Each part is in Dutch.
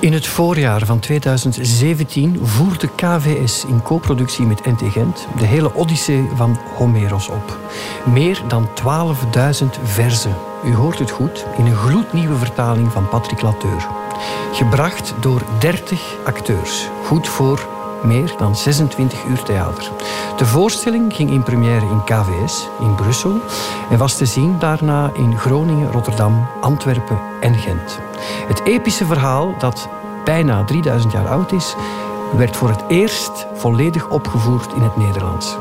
In het voorjaar van 2017 voerde KVS in co-productie met NT Gent de hele Odyssee van Homeros op. Meer dan 12.000 verzen. U hoort het goed, in een gloednieuwe vertaling van Patrick Lateur. Gebracht door 30 acteurs. Goed voor meer dan 26 uur theater. De voorstelling ging in première in KVS in Brussel en was te zien daarna in Groningen, Rotterdam, Antwerpen en Gent. Het epische verhaal, dat bijna 3000 jaar oud is, werd voor het eerst volledig opgevoerd in het Nederlands.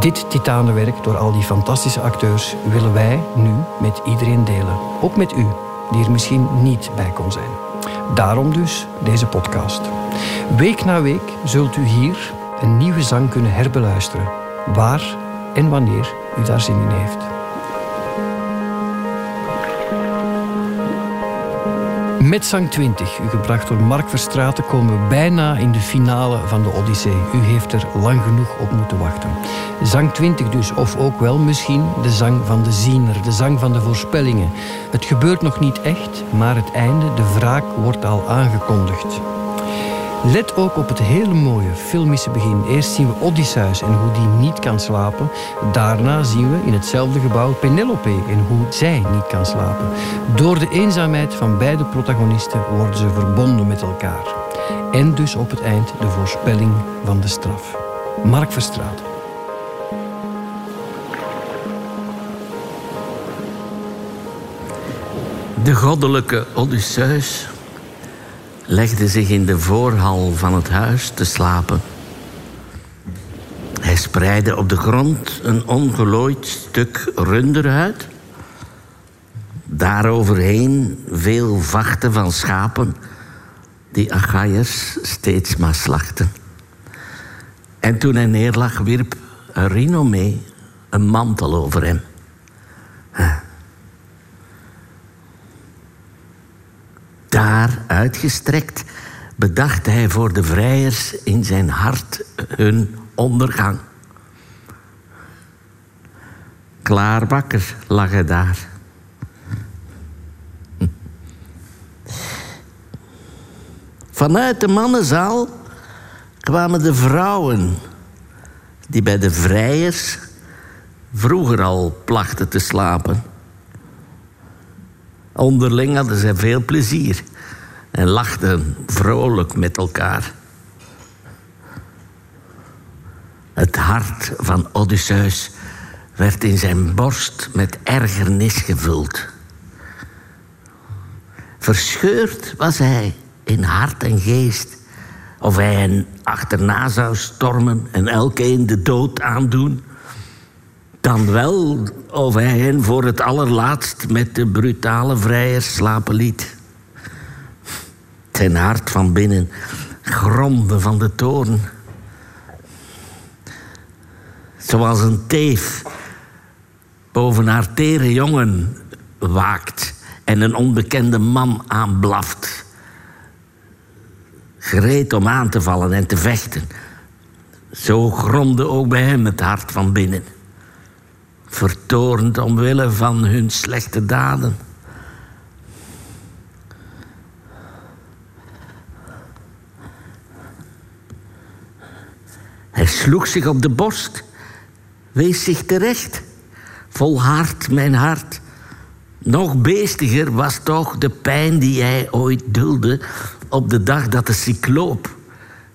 Dit titanenwerk door al die fantastische acteurs willen wij nu met iedereen delen. Ook met u, die er misschien niet bij kon zijn. Daarom dus deze podcast. Week na week zult u hier een nieuwe zang kunnen herbeluisteren, waar en wanneer u daar zin in heeft. Met Zang 20, u gebracht door Mark Verstraeten, komen we bijna in de finale van de Odyssee. U heeft er lang genoeg op moeten wachten. Zang 20 dus, of ook wel misschien de zang van de ziener, de zang van de voorspellingen. Het gebeurt nog niet echt, maar het einde, de wraak, wordt al aangekondigd. Let ook op het hele mooie filmische begin. Eerst zien we Odysseus en hoe die niet kan slapen. Daarna zien we in hetzelfde gebouw Penelope en hoe zij niet kan slapen. Door de eenzaamheid van beide protagonisten worden ze verbonden met elkaar. En dus op het eind de voorspelling van de straf. Mark Verstraat. De goddelijke Odysseus legde zich in de voorhal van het huis te slapen. Hij spreidde op de grond een ongelooid stuk runderhuid. Daaroverheen veel vachten van schapen die Achaiers steeds maar slachten. En toen hij neerlag, wierp een mee een mantel over hem. Daar uitgestrekt bedacht hij voor de vrijers in zijn hart hun ondergang. Klaar wakker lag hij daar. Vanuit de mannenzaal kwamen de vrouwen die bij de vrijers vroeger al plachten te slapen. Onderling hadden zij veel plezier en lachten vrolijk met elkaar. Het hart van Odysseus werd in zijn borst met ergernis gevuld. Verscheurd was hij in hart en geest. Of hij hen achterna zou stormen en elkeen de dood aandoen dan wel of hij hen voor het allerlaatst met de brutale vrijers slapen liet. Zijn hart van binnen gromde van de toorn. Zoals een teef boven haar tere jongen waakt en een onbekende man aanblaft. Gereed om aan te vallen en te vechten. Zo gromde ook bij hem het hart van binnen vertoornd omwille van hun slechte daden. Hij sloeg zich op de borst, wees zich terecht. Volhard mijn hart. Nog beestiger was toch de pijn die hij ooit dulde op de dag dat de cycloop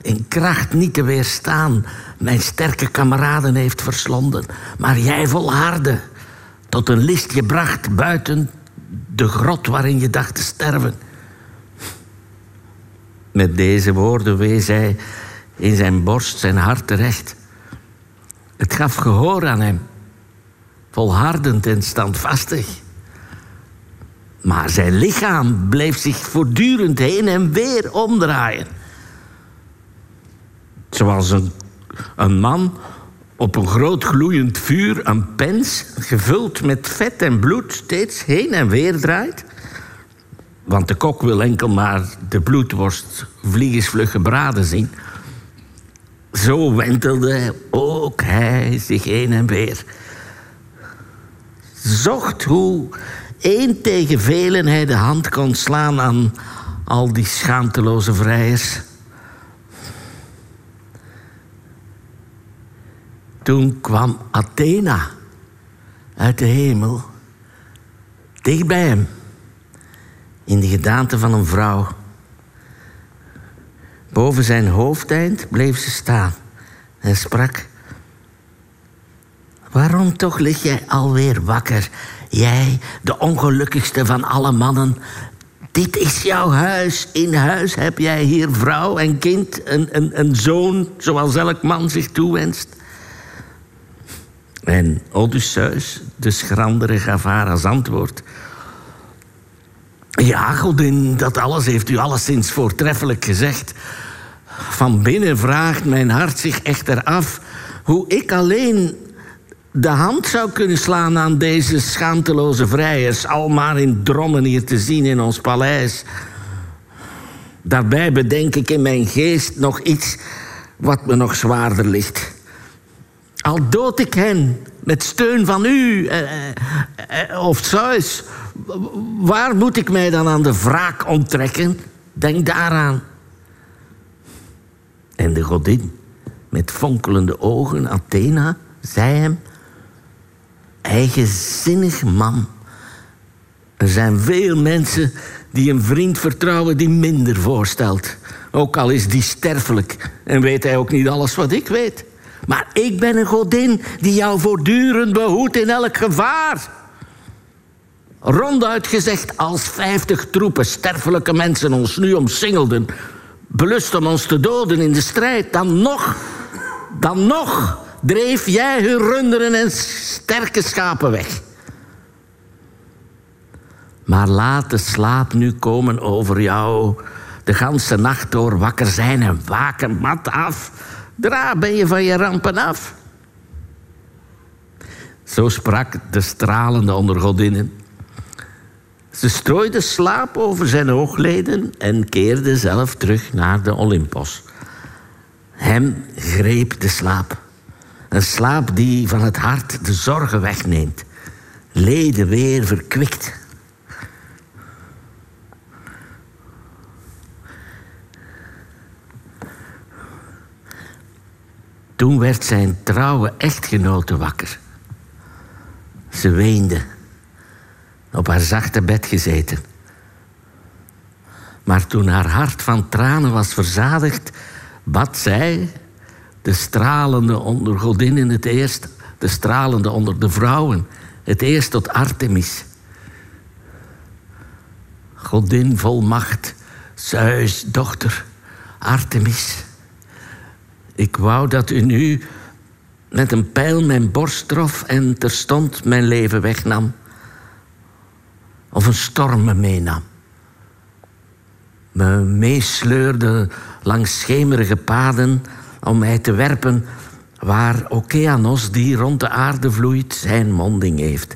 in kracht niet te weerstaan mijn sterke kameraden heeft verslonden. Maar jij volharde tot een list je bracht buiten de grot waarin je dacht te sterven. Met deze woorden wees hij in zijn borst zijn hart terecht. Het gaf gehoor aan hem, volhardend en standvastig. Maar zijn lichaam bleef zich voortdurend heen en weer omdraaien. Zoals een een man op een groot gloeiend vuur een pens gevuld met vet en bloed steeds heen en weer draait. Want de kok wil enkel maar de bloedworst vliegensvlug gebraden zien. Zo wentelde ook hij zich heen en weer. Zocht hoe één tegen velen hij de hand kon slaan aan al die schaamteloze vrijers. Toen kwam Athena uit de hemel dicht bij hem, in de gedaante van een vrouw. Boven zijn hoofdeind bleef ze staan en sprak: Waarom toch lig jij alweer wakker? Jij, de ongelukkigste van alle mannen. Dit is jouw huis. In huis heb jij hier vrouw en kind, een, een, een zoon, zoals elk man zich toewenst. En Odysseus, de schrandere, gaf haar als antwoord... Ja, godin, dat alles heeft u alleszins voortreffelijk gezegd. Van binnen vraagt mijn hart zich echter af... hoe ik alleen de hand zou kunnen slaan aan deze schaamteloze vrijers... al maar in drommen hier te zien in ons paleis. Daarbij bedenk ik in mijn geest nog iets wat me nog zwaarder ligt... Al dood ik hen met steun van u eh, eh, eh, of Zeus, waar moet ik mij dan aan de wraak onttrekken? Denk daaraan. En de godin, met fonkelende ogen, Athena, zei hem: Eigenzinnig man. Er zijn veel mensen die een vriend vertrouwen die minder voorstelt. Ook al is die sterfelijk en weet hij ook niet alles wat ik weet. Maar ik ben een godin die jou voortdurend behoedt in elk gevaar. Ronduit gezegd, als vijftig troepen sterfelijke mensen ons nu omsingelden, belust om ons te doden in de strijd, dan nog, dan nog dreef jij hun runderen en sterke schapen weg. Maar laat de slaap nu komen over jou, de ganse nacht door wakker zijn en waken mat af Dra ben je van je rampen af. Zo sprak de stralende ondergodinnen. Ze strooide slaap over zijn oogleden en keerde zelf terug naar de Olympos. Hem greep de slaap. Een slaap die van het hart de zorgen wegneemt. Leden weer verkwikt. Toen werd zijn trouwe echtgenote wakker. Ze weende, op haar zachte bed gezeten. Maar toen haar hart van tranen was verzadigd, bad zij, de stralende onder godinnen het eerst, de stralende onder de vrouwen, het eerst tot Artemis. Godin vol macht, Zeus, dochter, Artemis. Ik wou dat u nu met een pijl mijn borst trof en terstond mijn leven wegnam. Of een storm me meenam. Me meesleurde langs schemerige paden om mij te werpen waar Okeanos, die rond de aarde vloeit, zijn monding heeft.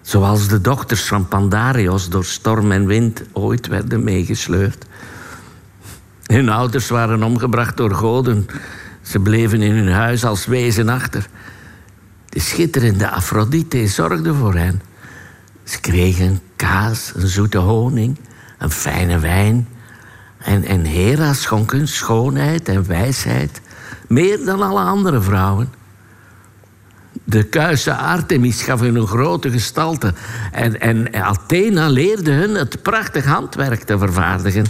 Zoals de dochters van Pandarios door storm en wind ooit werden meegesleurd. Hun ouders waren omgebracht door goden. Ze bleven in hun huis als wezen achter. De schitterende Afrodite zorgde voor hen. Ze kregen kaas, een zoete honing, een fijne wijn. En, en Hera schonk hun schoonheid en wijsheid, meer dan alle andere vrouwen. De kuise Artemis gaf hun een grote gestalte. En, en Athena leerde hun het prachtig handwerk te vervaardigen.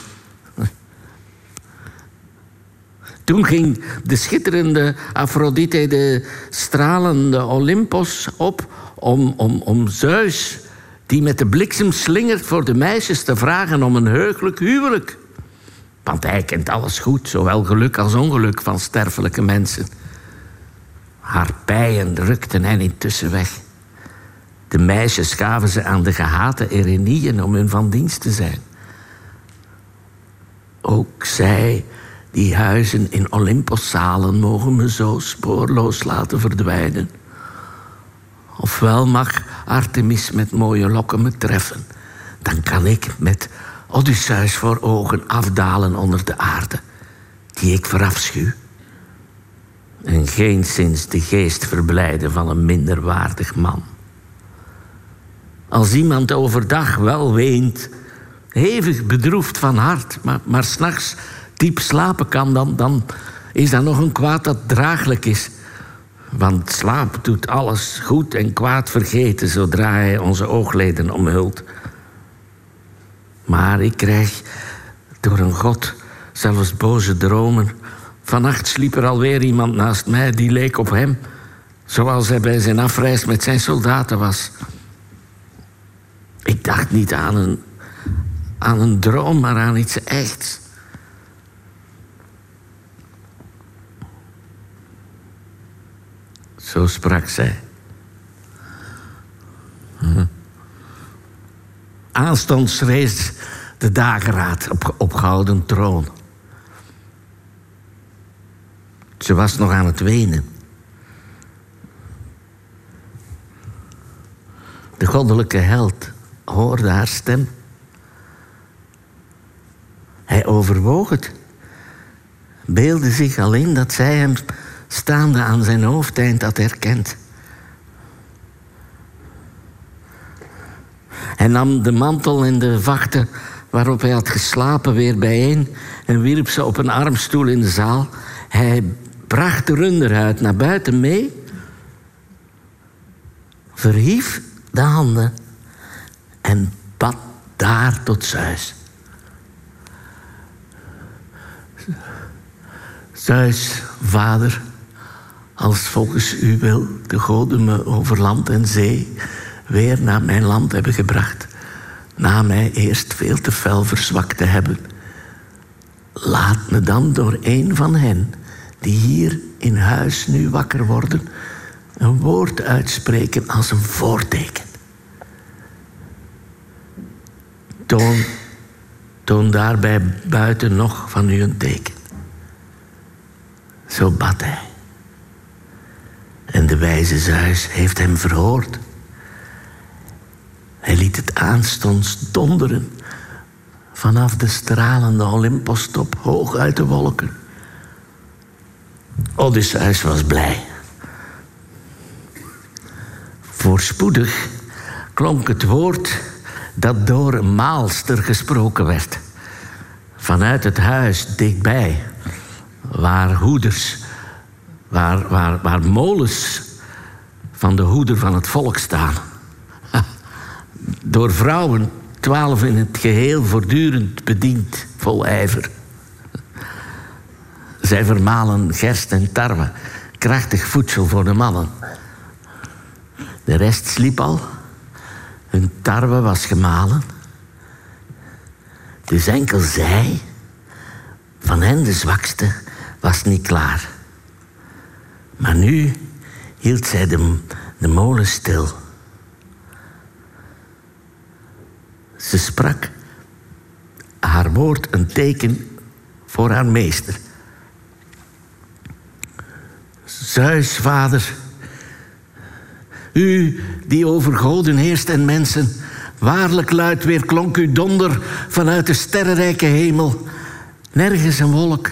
Toen ging de schitterende Afrodite de stralende Olympos op om, om, om Zeus, die met de bliksem slingert voor de meisjes, te vragen om een heugelijk huwelijk. Want hij kent alles goed, zowel geluk als ongeluk van sterfelijke mensen. Haar pijen rukten hen intussen weg. De meisjes gaven ze aan de gehate Erenieën om hun van dienst te zijn. Ook zij die huizen in Olymposzalen mogen me zo spoorloos laten verdwijnen. Ofwel mag Artemis met mooie lokken me treffen. Dan kan ik met Odysseus voor ogen afdalen onder de aarde, die ik verafschuw. En geen sinds de geest verblijden van een minderwaardig man. Als iemand overdag wel weent, hevig bedroefd van hart, maar, maar s'nachts diep slapen kan, dan, dan is dat nog een kwaad dat draaglijk is. Want slaap doet alles goed en kwaad vergeten zodra hij onze oogleden omhult. Maar ik krijg door een God zelfs boze dromen. Vannacht sliep er alweer iemand naast mij die leek op hem, zoals hij bij zijn afreis met zijn soldaten was. Ik dacht niet aan een, aan een droom, maar aan iets echts. Zo sprak zij. Hm. Aanstonds rees de dageraad op, op troon. Ze was nog aan het wenen. De goddelijke held hoorde haar stem. Hij overwoog het. Beelde zich alleen dat zij hem staande aan zijn hoofdeind had herkend. Hij nam de mantel en de vachten waarop hij had geslapen weer bijeen en wierp ze op een armstoel in de zaal. Hij bracht de runderhuid naar buiten mee, verhief de handen en bad daar tot Zeus. Zeus, vader, als volgens u wil de goden me over land en zee weer naar mijn land hebben gebracht, na mij eerst veel te fel verzwakt te hebben. Laat me dan door een van hen, die hier in huis nu wakker worden, een woord uitspreken als een voorteken. Toon, toon daarbij buiten nog van u een teken. Zo bad hij. De wijze Zeus heeft hem verhoord. Hij liet het aanstonds donderen vanaf de stralende Olymposstop hoog uit de wolken. Odysseus was blij. Voorspoedig klonk het woord dat door een maalster gesproken werd. Vanuit het huis dichtbij, waar hoeders, waar, waar, waar molens van de hoeder van het volk staan. Door vrouwen, twaalf in het geheel, voortdurend bediend, vol ijver. Zij vermalen gerst en tarwe, krachtig voedsel voor de mannen. De rest sliep al, hun tarwe was gemalen. Dus enkel zij, van hen de zwakste, was niet klaar. Maar nu hield zij de, molen stil. Ze sprak haar woord een teken voor haar meester. Zeus, vader, u die over goden heerst en mensen, waarlijk luid weer klonk uw donder vanuit de sterrenrijke hemel. Nergens een wolk.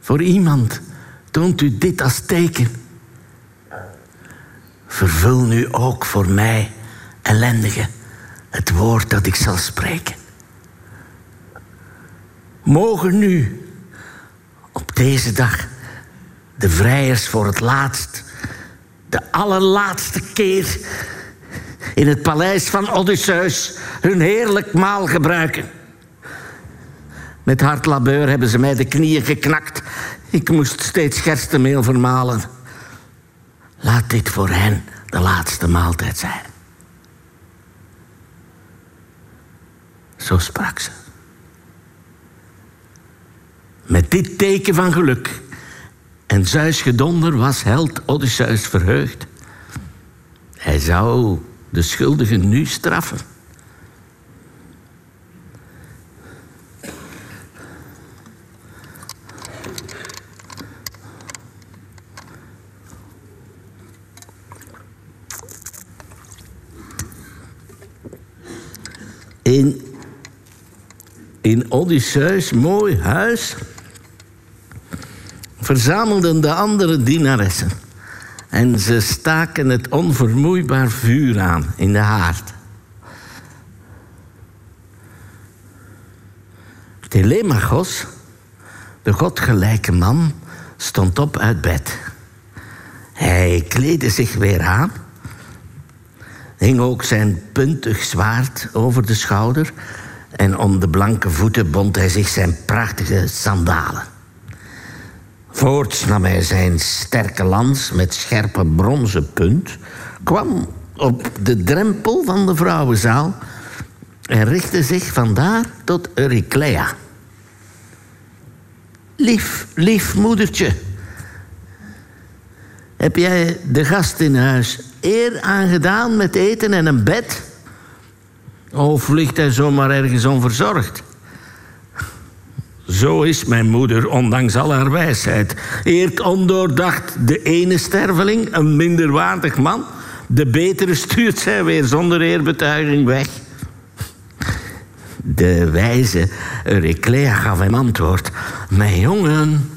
Voor iemand toont u dit als teken. Vervul nu ook voor mij, ellendige, het woord dat ik zal spreken. Mogen nu, op deze dag, de vrijers voor het laatst, de allerlaatste keer in het paleis van Odysseus hun heerlijk maal gebruiken. Met hard labeur hebben ze mij de knieën geknakt. Ik moest steeds gerstenmeel vermalen. Laat dit voor hen de laatste maaltijd zijn. Zo sprak ze. Met dit teken van geluk en Zeus gedonder was held Odysseus verheugd. Hij zou de schuldigen nu straffen. In, Odysseus mooi huis verzamelden de andere dienaressen en ze staken het onvermoeibaar vuur aan in de haard. Telemachos, de godgelijke man, stond op uit bed. Hij kleedde zich weer aan, hing ook zijn puntig zwaard over de schouder en om de blanke voeten bond hij zich zijn prachtige sandalen. Voorts nam hij zijn sterke lans met scherpe bronzen punt, kwam op de drempel van de vrouwenzaal en richtte zich vandaar tot Euryclea. Lief, lief moedertje, heb jij de gast in huis eer aangedaan met eten en een bed? Of ligt hij zomaar ergens onverzorgd? Zo is mijn moeder, ondanks al haar wijsheid. Eert ondoordacht de ene sterveling, een minderwaardig man. De betere stuurt zij weer zonder eerbetuiging weg. De wijze Euryclea gaf hem antwoord. Mijn jongen,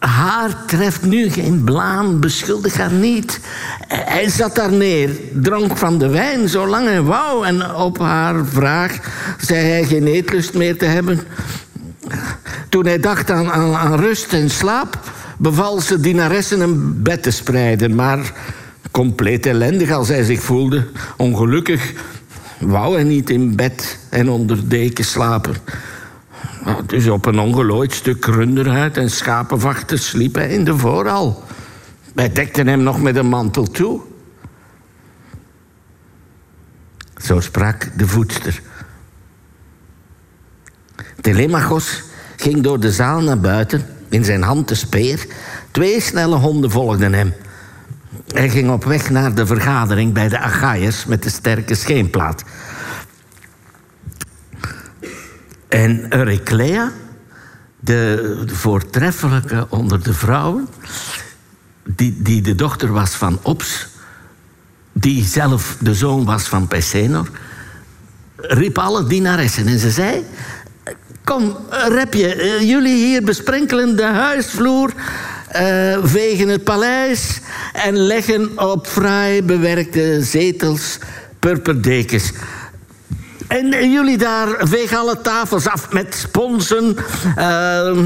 haar treft nu geen blaam, beschuldig haar niet. Hij zat daar neer, dronk van de wijn zolang hij wou... en op haar vraag zei hij geen eetlust meer te hebben... Toen hij dacht aan, aan, rust en slaap, beval ze dienaressen een bed te spreiden. Maar compleet ellendig als hij zich voelde, ongelukkig, wou hij niet in bed en onder deken slapen. Dus op een ongelooid stuk runderhuid en schapenvachten sliep in de vooral. Wij dekten hem nog met een mantel toe. Zo sprak de voedster. Telemachos ging door de zaal naar buiten, in zijn hand de speer. Twee snelle honden volgden hem. Hij ging op weg naar de vergadering bij de Achaiërs met de sterke scheenplaat. En Euryclea, de voortreffelijke onder de vrouwen, die, die de dochter was van Ops, die zelf de zoon was van Pesenor, riep alle dienaressen en ze zei: Kom, repje, eh, jullie hier besprenkelen de huisvloer, uh, vegen het paleis en leggen op fraai bewerkte zetels purperdekens. En jullie daar vegen alle tafels af met sponsen. Uh,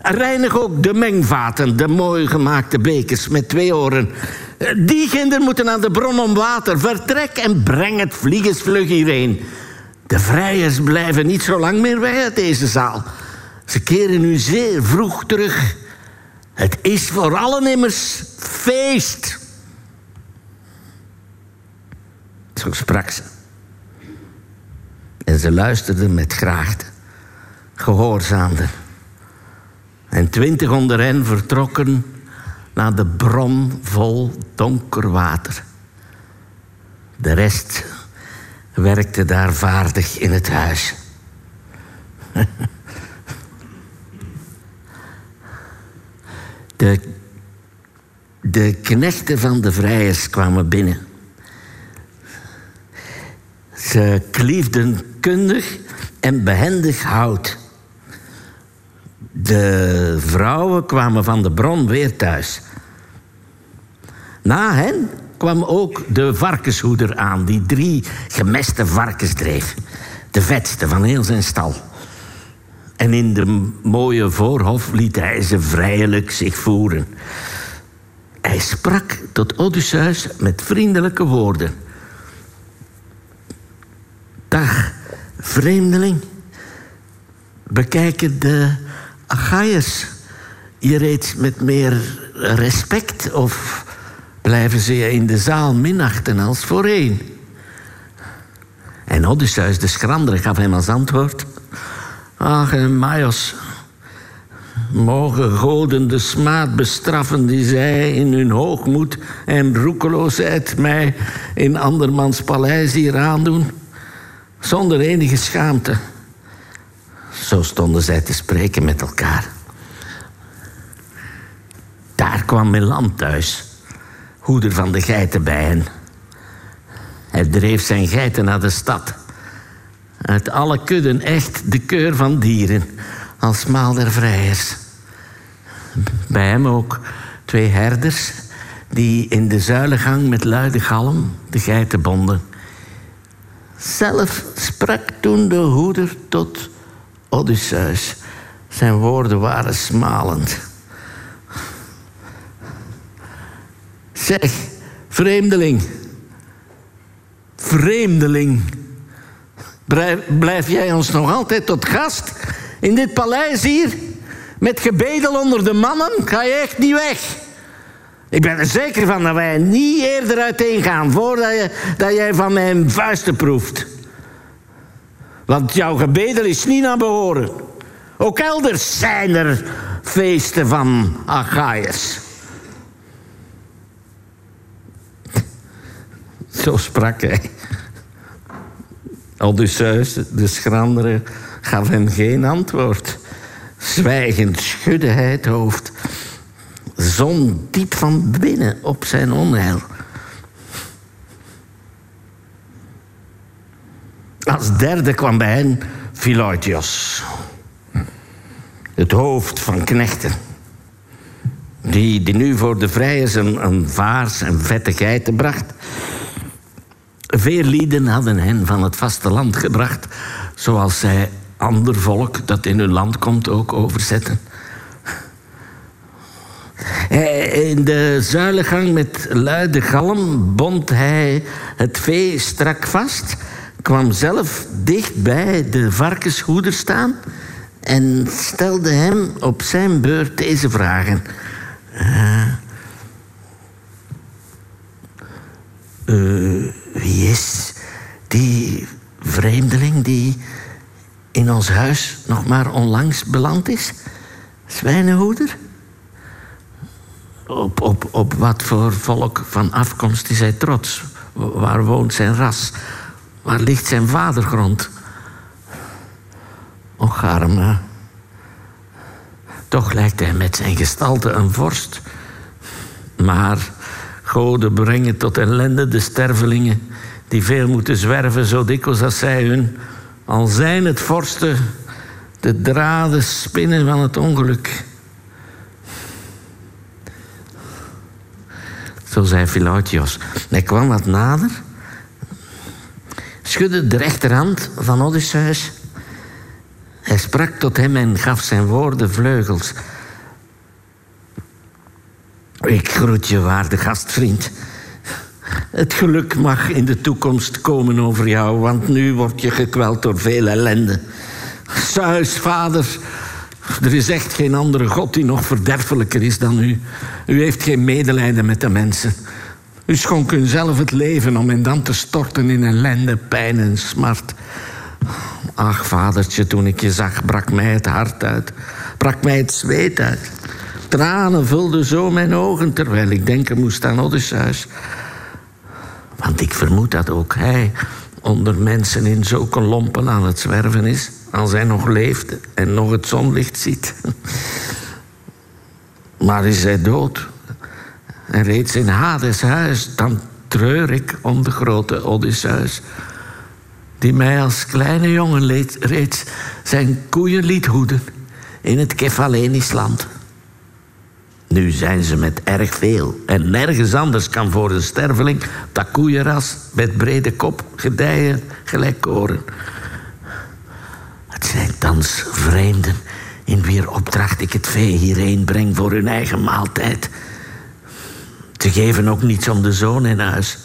reinig ook de mengvaten, de mooi gemaakte bekers met twee oren. Die kinderen moeten aan de bron om water. Vertrek en breng het vliegensvlug hierheen. De vrijers blijven niet zo lang meer weg uit deze zaal. Ze keren nu zeer vroeg terug. Het is voor allen immers feest. Zo sprak ze. En ze luisterden met graagte, gehoorzaamden. En twintig onder hen vertrokken naar de bron vol donker water. De rest werkte daar vaardig in het huis. De, de knechten van de vrijers kwamen binnen. Ze kliefden kundig en behendig hout. De vrouwen kwamen van de bron weer thuis. Na hen kwam ook de varkenshoeder aan, die drie gemeste varkens dreef. De vetste van heel zijn stal. En in de mooie voorhof liet hij ze vrijelijk zich voeren. Hij sprak tot Odysseus met vriendelijke woorden. Dag, vreemdeling. Bekijken de Achaiërs je reeds met meer respect of blijven ze je in de zaal minachten als voorheen. En Odysseus, de schrandere, gaf hem als antwoord... Ach, Maios, mogen goden de smaad bestraffen die zij in hun hoogmoed en roekeloosheid mij in andermans paleis hier aandoen, zonder enige schaamte. Zo stonden zij te spreken met elkaar. Daar kwam Milan thuis hoeder van de geiten bij hen. Hij dreef zijn geiten naar de stad. Uit alle kudden echt de keur van dieren, als maal der vrijers. Bij hem ook twee herders die in de zuilengang met luide galm de geiten bonden. Zelf sprak toen de hoeder tot Odysseus. Zijn woorden waren smalend. Zeg, vreemdeling. Vreemdeling. Blijf jij ons nog altijd tot gast in dit paleis hier? Met gebedel onder de mannen? Ga je echt niet weg? Ik ben er zeker van dat wij niet eerder uiteen gaan voordat je, dat jij van mijn vuisten proeft. Want jouw gebedel is niet naar behoren. Ook elders zijn er feesten van Achaiërs. Zo sprak hij. Odysseus, de schrandere, gaf hem geen antwoord. Zwijgend schudde hij het hoofd. Zon diep van binnen op zijn onheil. Als derde kwam bij hen Philoitios. Het hoofd van knechten. Die, die nu voor de vrijers een, een vaars en vette geiten bracht. Veel lieden hadden hen van het vasteland gebracht, zoals zij ander volk dat in hun land komt ook overzetten. In de zuilengang met luide galm bond hij het vee strak vast, kwam zelf dicht bij de varkenshoeder staan en stelde hem op zijn beurt deze vragen. Wie is die vreemdeling die in ons huis nog maar onlangs beland is? Zwijnenhoeder? Op, op, op wat voor volk van afkomst is hij trots? Waar woont zijn ras? Waar ligt zijn vadergrond? Och, arme. Toch lijkt hij met zijn gestalte een vorst. Maar goden brengen tot ellende de stervelingen... die veel moeten zwerven zo dikwijls als zij hun... al zijn het vorsten de draden spinnen van het ongeluk... Zo zei Philotios. Hij kwam wat nader, schudde de rechterhand van Odysseus. Hij sprak tot hem en gaf zijn woorden vleugels. Ik groet je, waarde gastvriend. Het geluk mag in de toekomst komen over jou, want nu word je gekweld door veel ellende. Zeus, vader, er is echt geen andere God die nog verderfelijker is dan u. U heeft geen medelijden met de mensen. U schonk zelf het leven om hen dan te storten in ellende, pijn en smart. Ach, vadertje, toen ik je zag, brak mij het hart uit. Brak mij het zweet uit. Tranen vulden zo mijn ogen terwijl ik denken moest aan Odysseus. Want ik vermoed dat ook hij onder mensen in zulke lompen aan het zwerven is als hij nog leeft en nog het zonlicht ziet. Maar is hij dood en reeds in Hades huis, dan treur ik om de grote Odysseus, die mij als kleine jongen reeds zijn koeien liet hoeden in het Kefalenisch land. Nu zijn ze met erg veel. En nergens anders kan voor een sterveling dat koeienras met brede kop gedijen gelijk koren. Het zijn thans vreemden in wier opdracht ik het vee hierheen breng voor hun eigen maaltijd. Ze geven ook niets om de zoon in huis.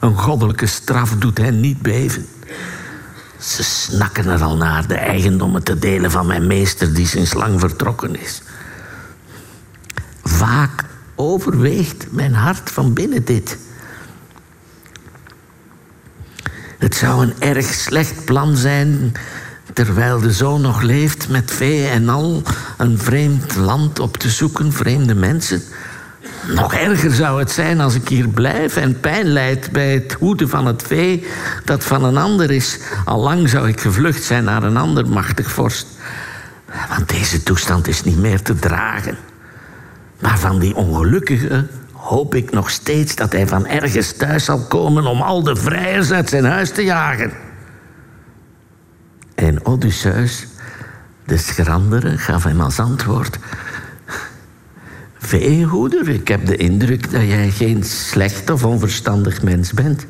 Een goddelijke straf doet hen niet beven. Ze snakken er al naar de eigendommen te delen van mijn meester die sinds lang vertrokken is. Vaak overweegt mijn hart van binnen dit. Het zou een erg slecht plan zijn terwijl de zoon nog leeft met vee en al een vreemd land op te zoeken, vreemde mensen. Nog erger zou het zijn als ik hier blijf en pijn lijd bij het hoeden van het vee dat van een ander is. Allang zou ik gevlucht zijn naar een ander machtig vorst. Want deze toestand is niet meer te dragen. Maar van die ongelukkige hoop ik nog steeds dat hij van ergens thuis zal komen om al de vrijers uit zijn huis te jagen. En Odysseus, de schrandere, gaf hem als antwoord: veehoeder. Ik heb de indruk dat jij geen slecht of onverstandig mens bent.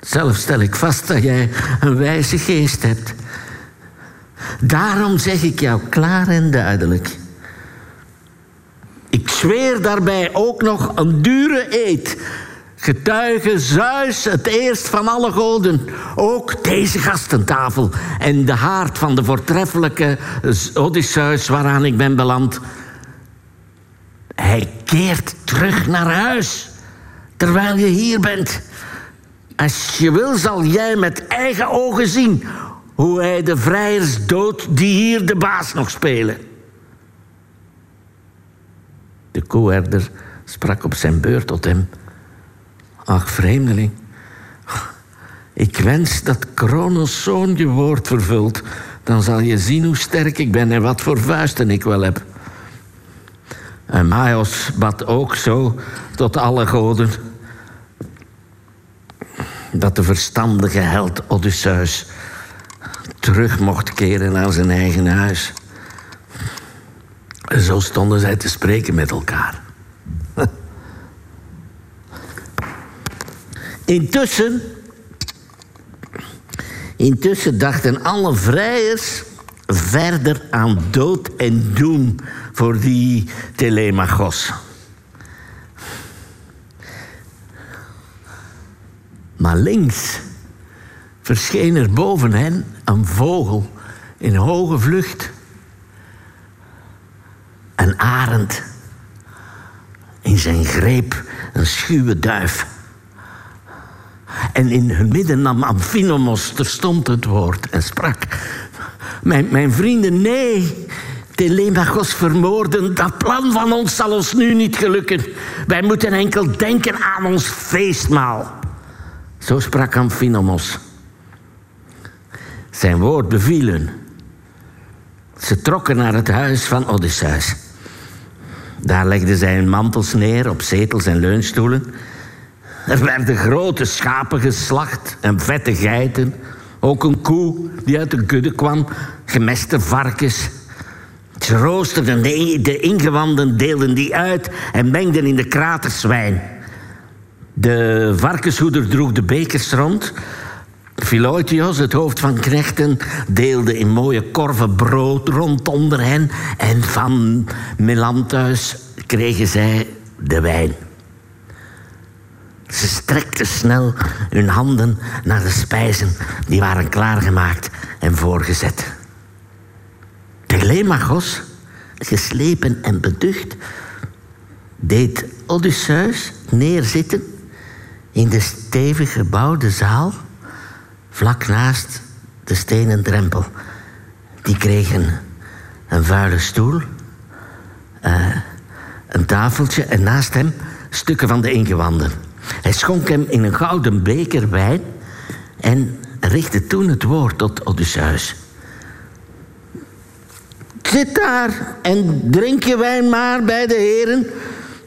Zelf stel ik vast dat jij een wijze geest hebt. Daarom zeg ik jou klaar en duidelijk. Ik zweer daarbij ook nog een dure eed. Getuige Zeus, het eerst van alle goden. Ook deze gastentafel en de haard van de voortreffelijke Odysseus waaraan ik ben beland. Hij keert terug naar huis terwijl je hier bent. Als je wil, zal jij met eigen ogen zien hoe hij de vrijers doodt die hier de baas nog spelen. De koeherder sprak op zijn beurt tot hem. Ach, vreemdeling, ik wens dat Kronos zoon je woord vervult. Dan zal je zien hoe sterk ik ben en wat voor vuisten ik wel heb. En Maios bad ook zo tot alle goden dat de verstandige held Odysseus terug mocht keren naar zijn eigen huis. En zo stonden zij te spreken met elkaar. Intussen, intussen dachten alle vrijers verder aan dood en doem voor die Telemachos. Maar links verscheen er boven hen een vogel in hoge vlucht. Een arend. In zijn greep een schuwe duif. En in hun midden nam Amphinomos terstond het woord en sprak. Mijn, mijn vrienden, nee, Telemachos vermoorden, dat plan van ons zal ons nu niet gelukken. Wij moeten enkel denken aan ons feestmaal. Zo sprak Amphinomos. Zijn woord bevielen. Ze trokken naar het huis van Odysseus. Daar legden zij hun mantels neer op zetels en leunstoelen. Er werden grote schapen geslacht en vette geiten. Ook een koe die uit de kudde kwam, gemeste varkens. Ze roosterden de ingewanden, deelden die uit en mengden in de kraters wijn. De varkenshoeder droeg de bekers rond. Philotios, het hoofd van knechten, deelde in mooie korven brood rond onder hen. En van Melanthus kregen zij de wijn. Ze strekten snel hun handen naar de spijzen die waren klaargemaakt en voorgezet. Telemachos, geslepen en beducht, deed Odysseus neerzitten in de stevig gebouwde zaal, vlak naast de stenen drempel. Die kregen een vuile stoel, uh, een tafeltje en naast hem stukken van de ingewanden. Hij schonk hem in een gouden beker wijn en richtte toen het woord tot Odysseus. Zit daar en drink je wijn maar bij de heren.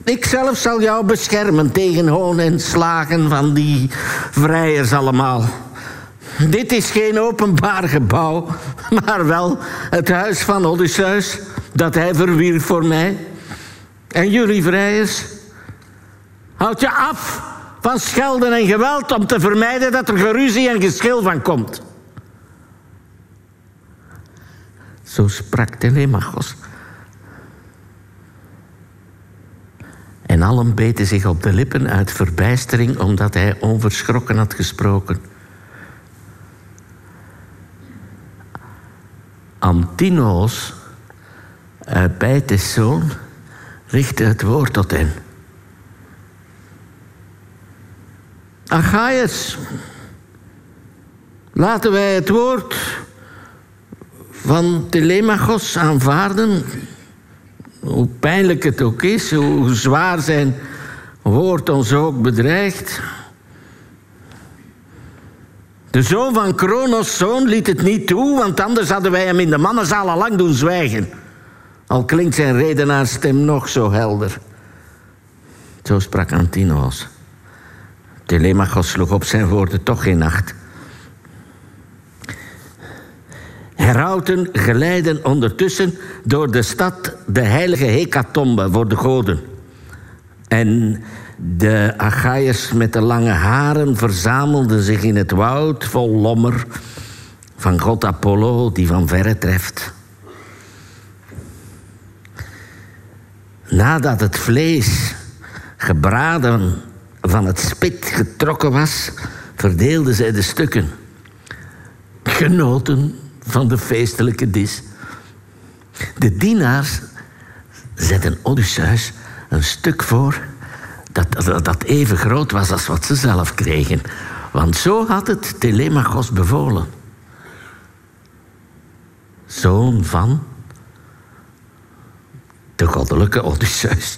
Ik zelf zal jou beschermen tegen hoon en slagen van die vrijers allemaal. Dit is geen openbaar gebouw, maar wel het huis van Odysseus dat hij verwierf voor mij. En jullie vrijers, houd je af van schelden en geweld om te vermijden dat er geruzie en geschil van komt. Zo sprak Telemachos. En allen beten zich op de lippen uit verbijstering omdat hij onverschrokken had gesproken. Antinoos, Peites zoon, richtte het woord tot hen. Achaiers, laten wij het woord van Telemachos aanvaarden hoe pijnlijk het ook is, hoe zwaar zijn woord ons ook bedreigt. De zoon van Kronos' zoon liet het niet toe, want anders hadden wij hem in de mannenzaal al lang doen zwijgen. Al klinkt zijn redenaarstem nog zo helder. Zo sprak Antinos. Telemachos sloeg op zijn woorden toch geen acht. Herauten geleiden ondertussen door de stad de heilige Hecatombe voor de goden. En de Achaiërs met de lange haren verzamelden zich in het woud vol lommer van god Apollo die van verre treft. Nadat het vlees gebraden van het spit getrokken was, verdeelden zij de stukken. Genoten van de feestelijke dis. De dienaars zetten Odysseus een stuk voor dat, dat, even groot was als wat ze zelf kregen. Want zo had het Telemachos bevolen. Zoon van de goddelijke Odysseus.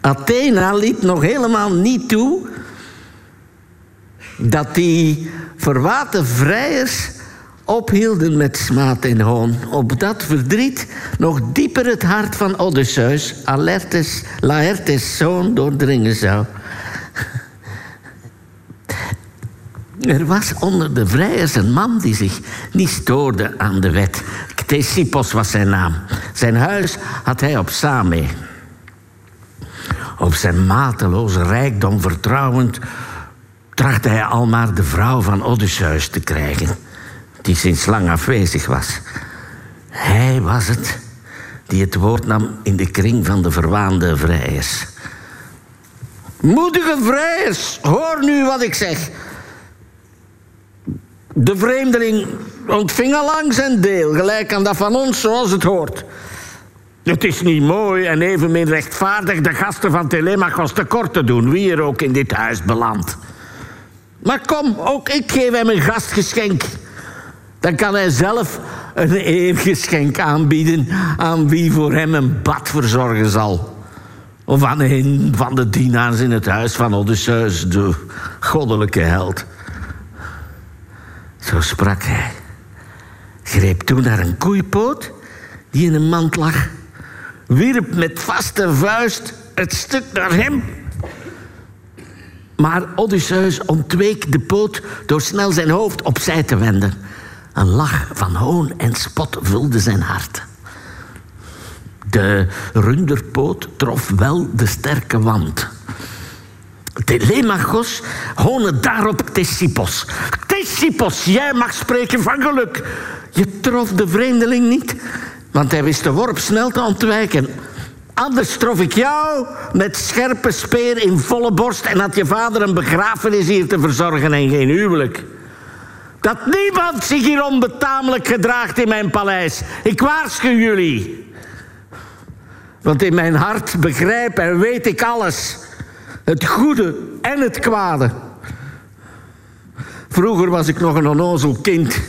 Athena liet nog helemaal niet toe dat die verwaten vrijers ophielden met smaad en hoon. Op dat verdriet nog dieper het hart van Odysseus, Alertes, Laertes zoon, doordringen zou. Er was onder de vrijers een man die zich niet stoorde aan de wet. Ctesippos was zijn naam. Zijn huis had hij op Same. Op zijn mateloze rijkdom vertrouwend trachtte hij al maar de vrouw van Odysseus te krijgen, die sinds lang afwezig was. Hij was het die het woord nam in de kring van de verwaande vrijers. Moedige vrijers, hoor nu wat ik zeg. De vreemdeling ontving al lang zijn deel, gelijk aan dat van ons zoals het hoort. Het is niet mooi en evenmin rechtvaardig de gasten van Telemachos tekort te doen, wie er ook in dit huis belandt. Maar kom, ook ik geef hem een gastgeschenk. Dan kan hij zelf een eergeschenk aanbieden aan wie voor hem een bad verzorgen zal. Of aan een van de dienaars in het huis van Odysseus, de goddelijke held. Zo sprak hij. Greep toen naar een koeipoot die in een mand lag. Wierp met vaste vuist het stuk naar hem maar Odysseus ontweek de poot door snel zijn hoofd opzij te wenden. Een lach van hoon en spot vulde zijn hart. De runderpoot trof wel de sterke wand. Telemachos hoonde daarop Thesippos. Thesippos, jij mag spreken van geluk. Je trof de vreemdeling niet, want hij wist de worp snel te ontwijken. Anders trof ik jou met scherpe speer in volle borst en had je vader een begrafenis hier te verzorgen en geen huwelijk. Dat niemand zich hier onbetamelijk gedraagt in mijn paleis. Ik waarschuw jullie. Want in mijn hart begrijp en weet ik alles. Het goede en het kwade. Vroeger was ik nog een onnozel kind.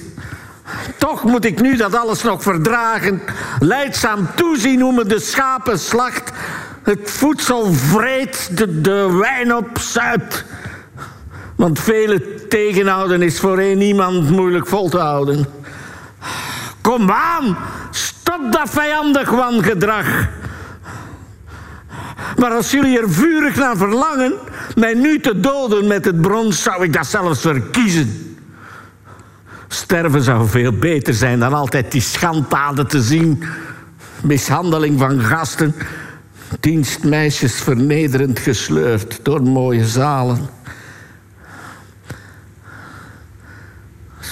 Toch moet ik nu dat alles nog verdragen. Leidzaam toezien hoe me de schapen slacht. Het voedsel vreet, de, de wijn opzuipt. Want vele tegenhouden is voor een niemand moeilijk vol te houden. Kom aan, stop dat vijandig wangedrag. Maar als jullie er vurig naar verlangen, mij nu te doden met het brons, zou ik dat zelfs verkiezen. Sterven zou veel beter zijn dan altijd die schanddaden te zien. Mishandeling van gasten. Dienstmeisjes vernederend gesleurd door mooie zalen.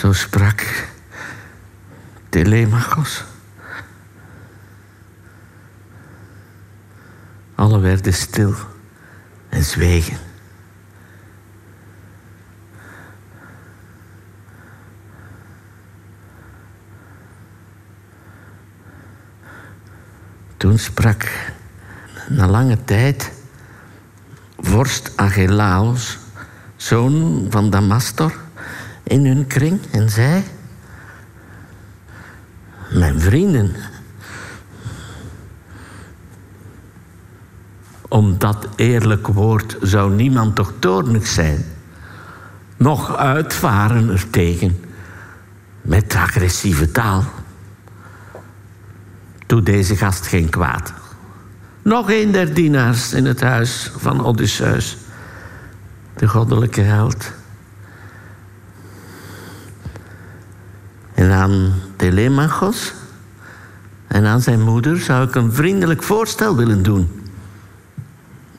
Zo sprak Telemachos. Alle werden stil en zwegen. Toen sprak na lange tijd vorst Agelaos, zoon van Damastor, in hun kring en zei: Mijn vrienden, om dat eerlijk woord zou niemand toch toornig zijn, nog uitvaren er tegen met agressieve taal doet deze gast geen kwaad. Nog een der dienaars in het huis van Odysseus, de goddelijke held. En aan Telemachos en aan zijn moeder zou ik een vriendelijk voorstel willen doen.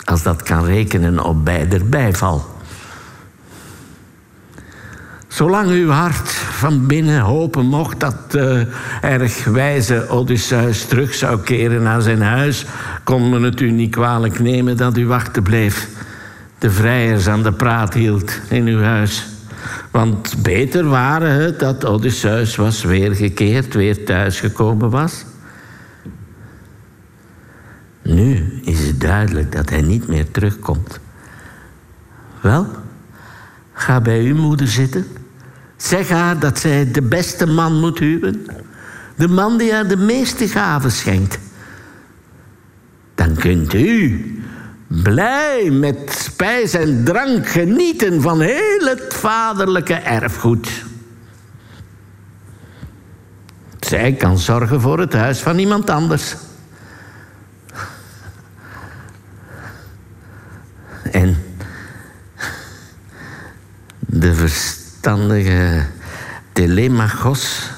Als dat kan rekenen op beider bijval. Zolang uw hart van binnen hopen mocht dat de erg wijze Odysseus terug zou keren naar zijn huis, kon men het u niet kwalijk nemen dat u wachten bleef. De vrijers aan de praat hield in uw huis. Want beter waren het dat Odysseus was weergekeerd, weer thuisgekomen was. Nu is het duidelijk dat hij niet meer terugkomt. Wel, ga bij uw moeder zitten. Zeg haar dat zij de beste man moet huwen. De man die haar de meeste gaven schenkt. Dan kunt u blij met spijs en drank genieten van heel het vaderlijke erfgoed. Zij kan zorgen voor het huis van iemand anders. En de verstandige Telemachos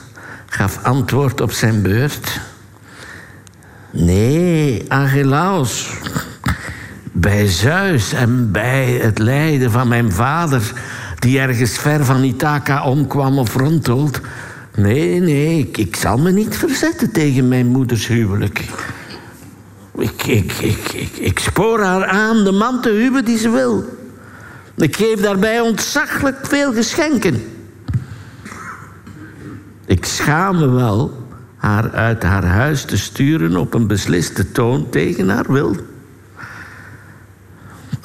gaf antwoord op zijn beurt. Nee, Agelaos, bij Zeus en bij het lijden van mijn vader, die ergens ver van Ithaca omkwam of rondtolt. Nee, nee, ik, zal me niet verzetten tegen mijn moeders huwelijk. Ik, ik, ik, ik, ik spoor haar aan de man te huwen die ze wil. Ik geef daarbij ontzaglijk veel geschenken. Ik schaam me wel haar uit haar huis te sturen op een besliste toon tegen haar wil.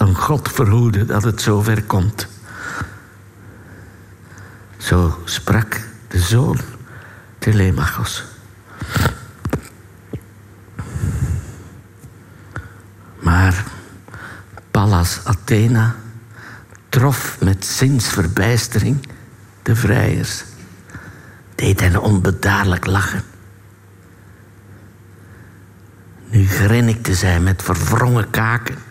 Een God verhoede dat het zover komt. Zo sprak de zoon Telemachos. Maar Pallas Athena trof met zinsverbijstering de vrijers, deed hen onbedaarlijk lachen. Nu grinnikte zij met verwrongen kaken.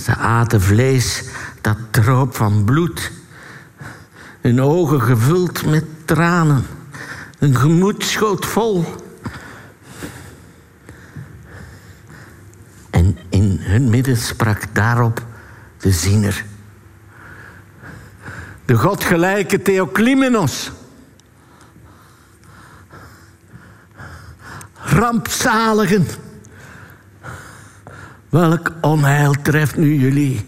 Ze aten vlees dat droop van bloed. Hun ogen gevuld met tranen. Hun gemoed schoot vol. En in hun midden sprak daarop de ziener. De godgelijke Theoclymenos. Rampzaligen. Welk onheil treft nu jullie?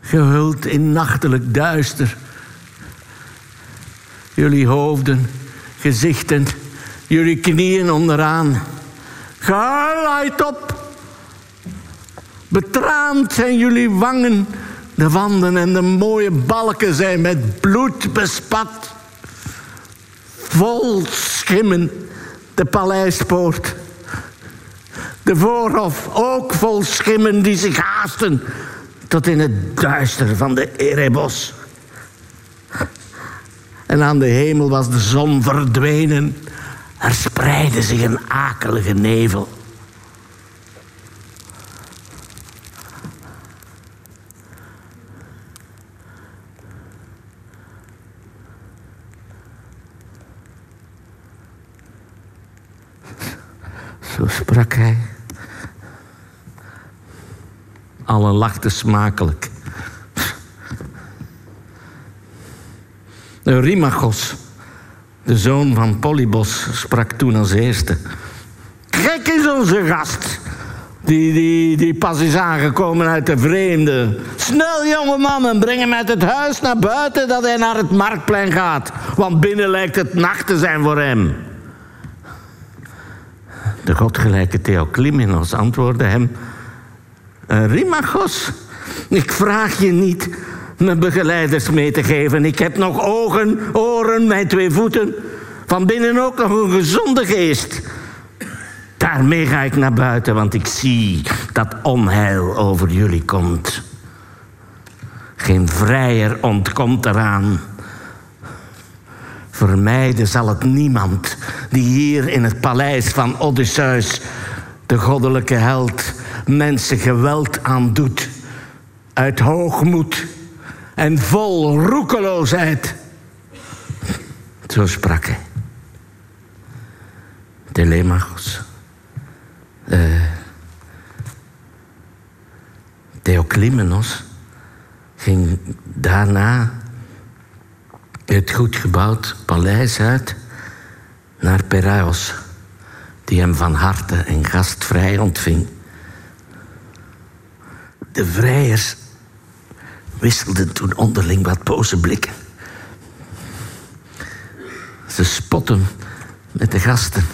Gehuld in nachtelijk duister. Jullie hoofden, gezichten, jullie knieën onderaan. Geluid op! Betraand zijn jullie wangen. De wanden en de mooie balken zijn met bloed bespat. Vol schimmen de paleispoort. De ook vol schimmen die zich haasten tot in het duister van de Erebos. En aan de hemel was de zon verdwenen. Er spreidde zich een akelige nevel. Zo sprak hij. Allen lachten smakelijk. Eurymachos, de zoon van Polybos, sprak toen als eerste. Gek is onze gast, die, die, die pas is aangekomen uit de vreemde. Snel, jonge mannen, breng hem uit het huis naar buiten dat hij naar het marktplein gaat. Want binnen lijkt het nacht te zijn voor hem. De godgelijke Theoclymenos antwoordde hem... Rimachos, ik vraag je niet mijn begeleiders mee te geven. Ik heb nog ogen, oren, mijn twee voeten. Van binnen ook nog een gezonde geest. Daarmee ga ik naar buiten, want ik zie dat onheil over jullie komt. Geen vrijer ontkomt eraan. Vermijden zal het niemand die hier in het paleis van Odysseus, de goddelijke held, mensen geweld aandoet. Uit hoogmoed, en vol roekeloosheid. Zo sprak hij. Telemachos. Uh, Theoclymenos ging daarna het goed gebouwd paleis uit naar Peraeus, die hem van harte en gastvrij ontving. De vrijers wisselden toen onderling wat boze blikken. Ze spotten met de gasten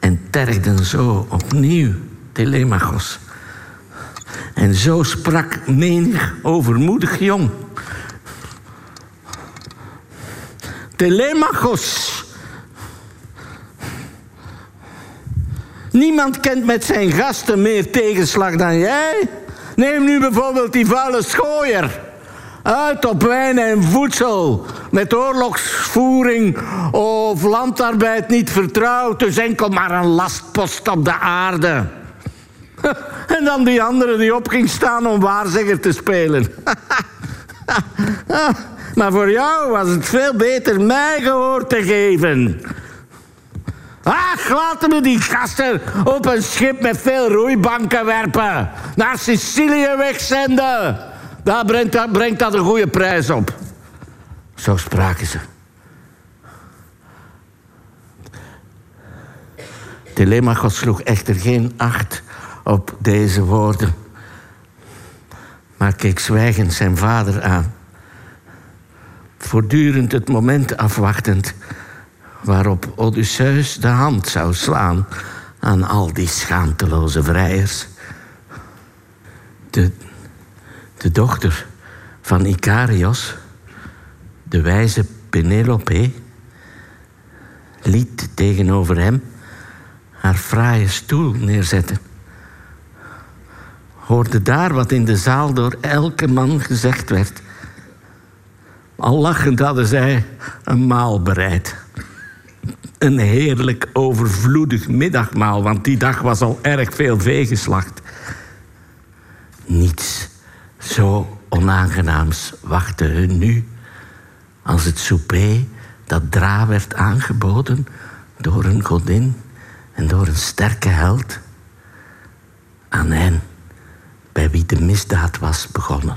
en tergden zo opnieuw Telemachos. En zo sprak menig overmoedig jong. Telemachos. Niemand kent met zijn gasten meer tegenslag dan jij. Neem nu bijvoorbeeld die vuile schooier. Uit op wijn en voedsel. Met oorlogsvoering of landarbeid niet vertrouwd. Dus enkel maar een lastpost op de aarde. En dan die andere die op ging staan om waarzegger te spelen. Maar voor jou was het veel beter mij gehoor te geven. Ach, laten we die gasten op een schip met veel roeibanken werpen. Naar Sicilië wegzenden. Daar brengt dat, brengt dat een goede prijs op. Zo spraken ze. Telemachos sloeg echter geen acht op deze woorden, maar keek zwijgend zijn vader aan, voortdurend het moment afwachtend waarop Odysseus de hand zou slaan aan al die schaamteloze vrijers. De, de dochter van Icarios, de wijze Penelope, liet tegenover hem haar fraaie stoel neerzetten. Hoorde daar wat in de zaal door elke man gezegd werd. Al lachend hadden zij een maal bereid een heerlijk overvloedig middagmaal, want die dag was al erg veel vee geslacht. Niets zo onaangenaams wachtte hun nu als het souper dat dra werd aangeboden door een godin en door een sterke held aan hen bij wie de misdaad was begonnen.